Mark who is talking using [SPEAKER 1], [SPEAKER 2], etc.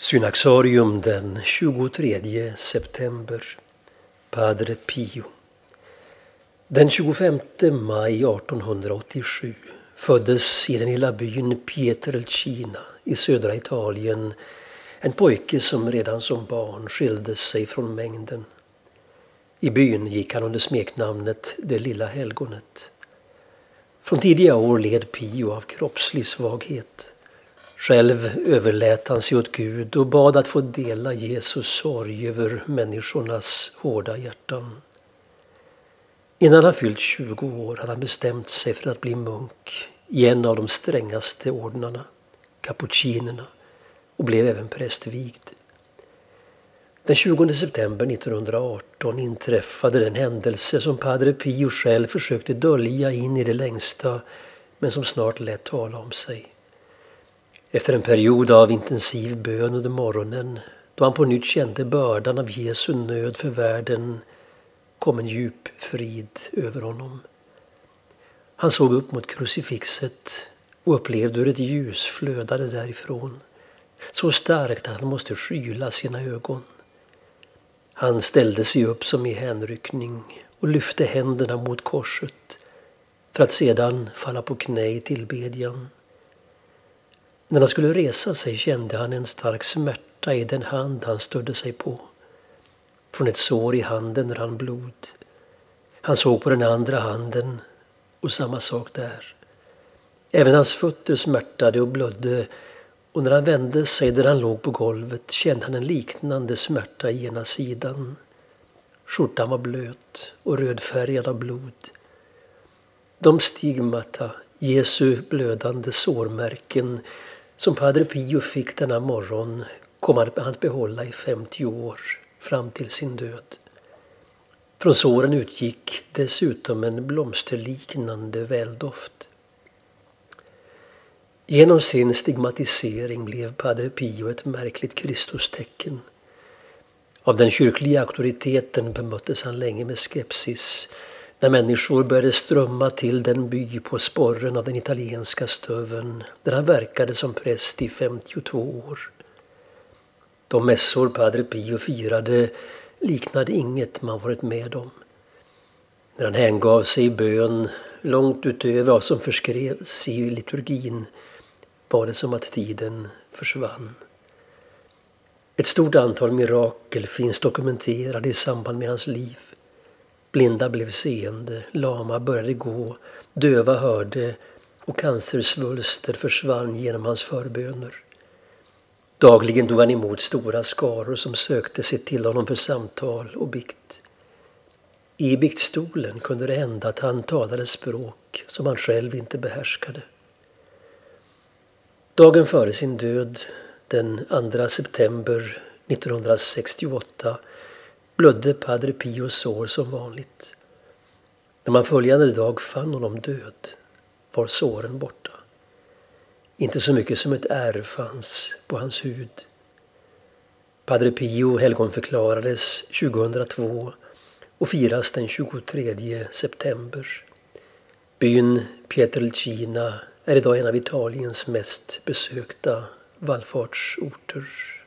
[SPEAKER 1] Synaxarium den 23 september. Padre Pio. Den 25 maj 1887 föddes i den lilla byn Pietrelcina i södra Italien en pojke som redan som barn skilde sig från mängden. I byn gick han under smeknamnet Det lilla helgonet. Från tidiga år led Pio av kroppslig svaghet. Själv överlät han sig åt Gud och bad att få dela Jesus sorg över människornas hårda hjärtan. Innan han fyllt 20 år hade han bestämt sig för att bli munk i en av de strängaste ordnarna, kapucinerna, och blev även prästvigd. Den 20 september 1918 inträffade den händelse som Padre Pio själv försökte dölja in i det längsta men som snart lät tala om sig. Efter en period av intensiv bön under morgonen då han på nytt kände bördan av Jesu nöd för världen kom en djup frid över honom. Han såg upp mot krucifixet och upplevde hur ett ljus flödade därifrån. Så starkt att han måste skyla sina ögon. Han ställde sig upp som i hänryckning och lyfte händerna mot korset för att sedan falla på knä i tillbedjan. När han skulle resa sig kände han en stark smärta i den hand han stödde sig på. Från ett sår i handen rann blod. Han såg på den andra handen och samma sak där. Även hans fötter smärtade och blödde och när han vände sig där han låg på golvet kände han en liknande smärta i ena sidan. Skjortan var blöt och rödfärgad av blod. De stigmata, Jesu blödande sårmärken, som Padre Pio fick denna morgon kom han att behålla i 50 år, fram till sin död. Från såren utgick dessutom en blomsterliknande väldoft. Genom sin stigmatisering blev Padre Pio ett märkligt Kristustecken. Av den kyrkliga auktoriteten bemöttes han länge med skepsis när människor började strömma till den by på sporren av den italienska stöven där han verkade som präst i 52 år. De mässor Padre Pio firade liknade inget man varit med om. När han hängav sig i bön långt utöver vad som förskrevs i liturgin var det som att tiden försvann. Ett stort antal mirakel finns dokumenterade i samband med hans liv. Blinda blev seende, lama började gå, döva hörde och cancersvulster försvann genom hans förböner. Dagligen tog han emot stora skaror som sökte sig till honom för samtal och bikt. I biktstolen kunde det hända att han talade språk som han själv inte behärskade. Dagen före sin död, den 2 september 1968, blödde Padre Pios sår som vanligt. När man följande dag fann honom död var såren borta. Inte så mycket som ett ärr fanns på hans hud. Padre Pio helgonförklarades 2002 och firas den 23 september. Byn Pietrelcina är idag en av Italiens mest besökta vallfartsorter.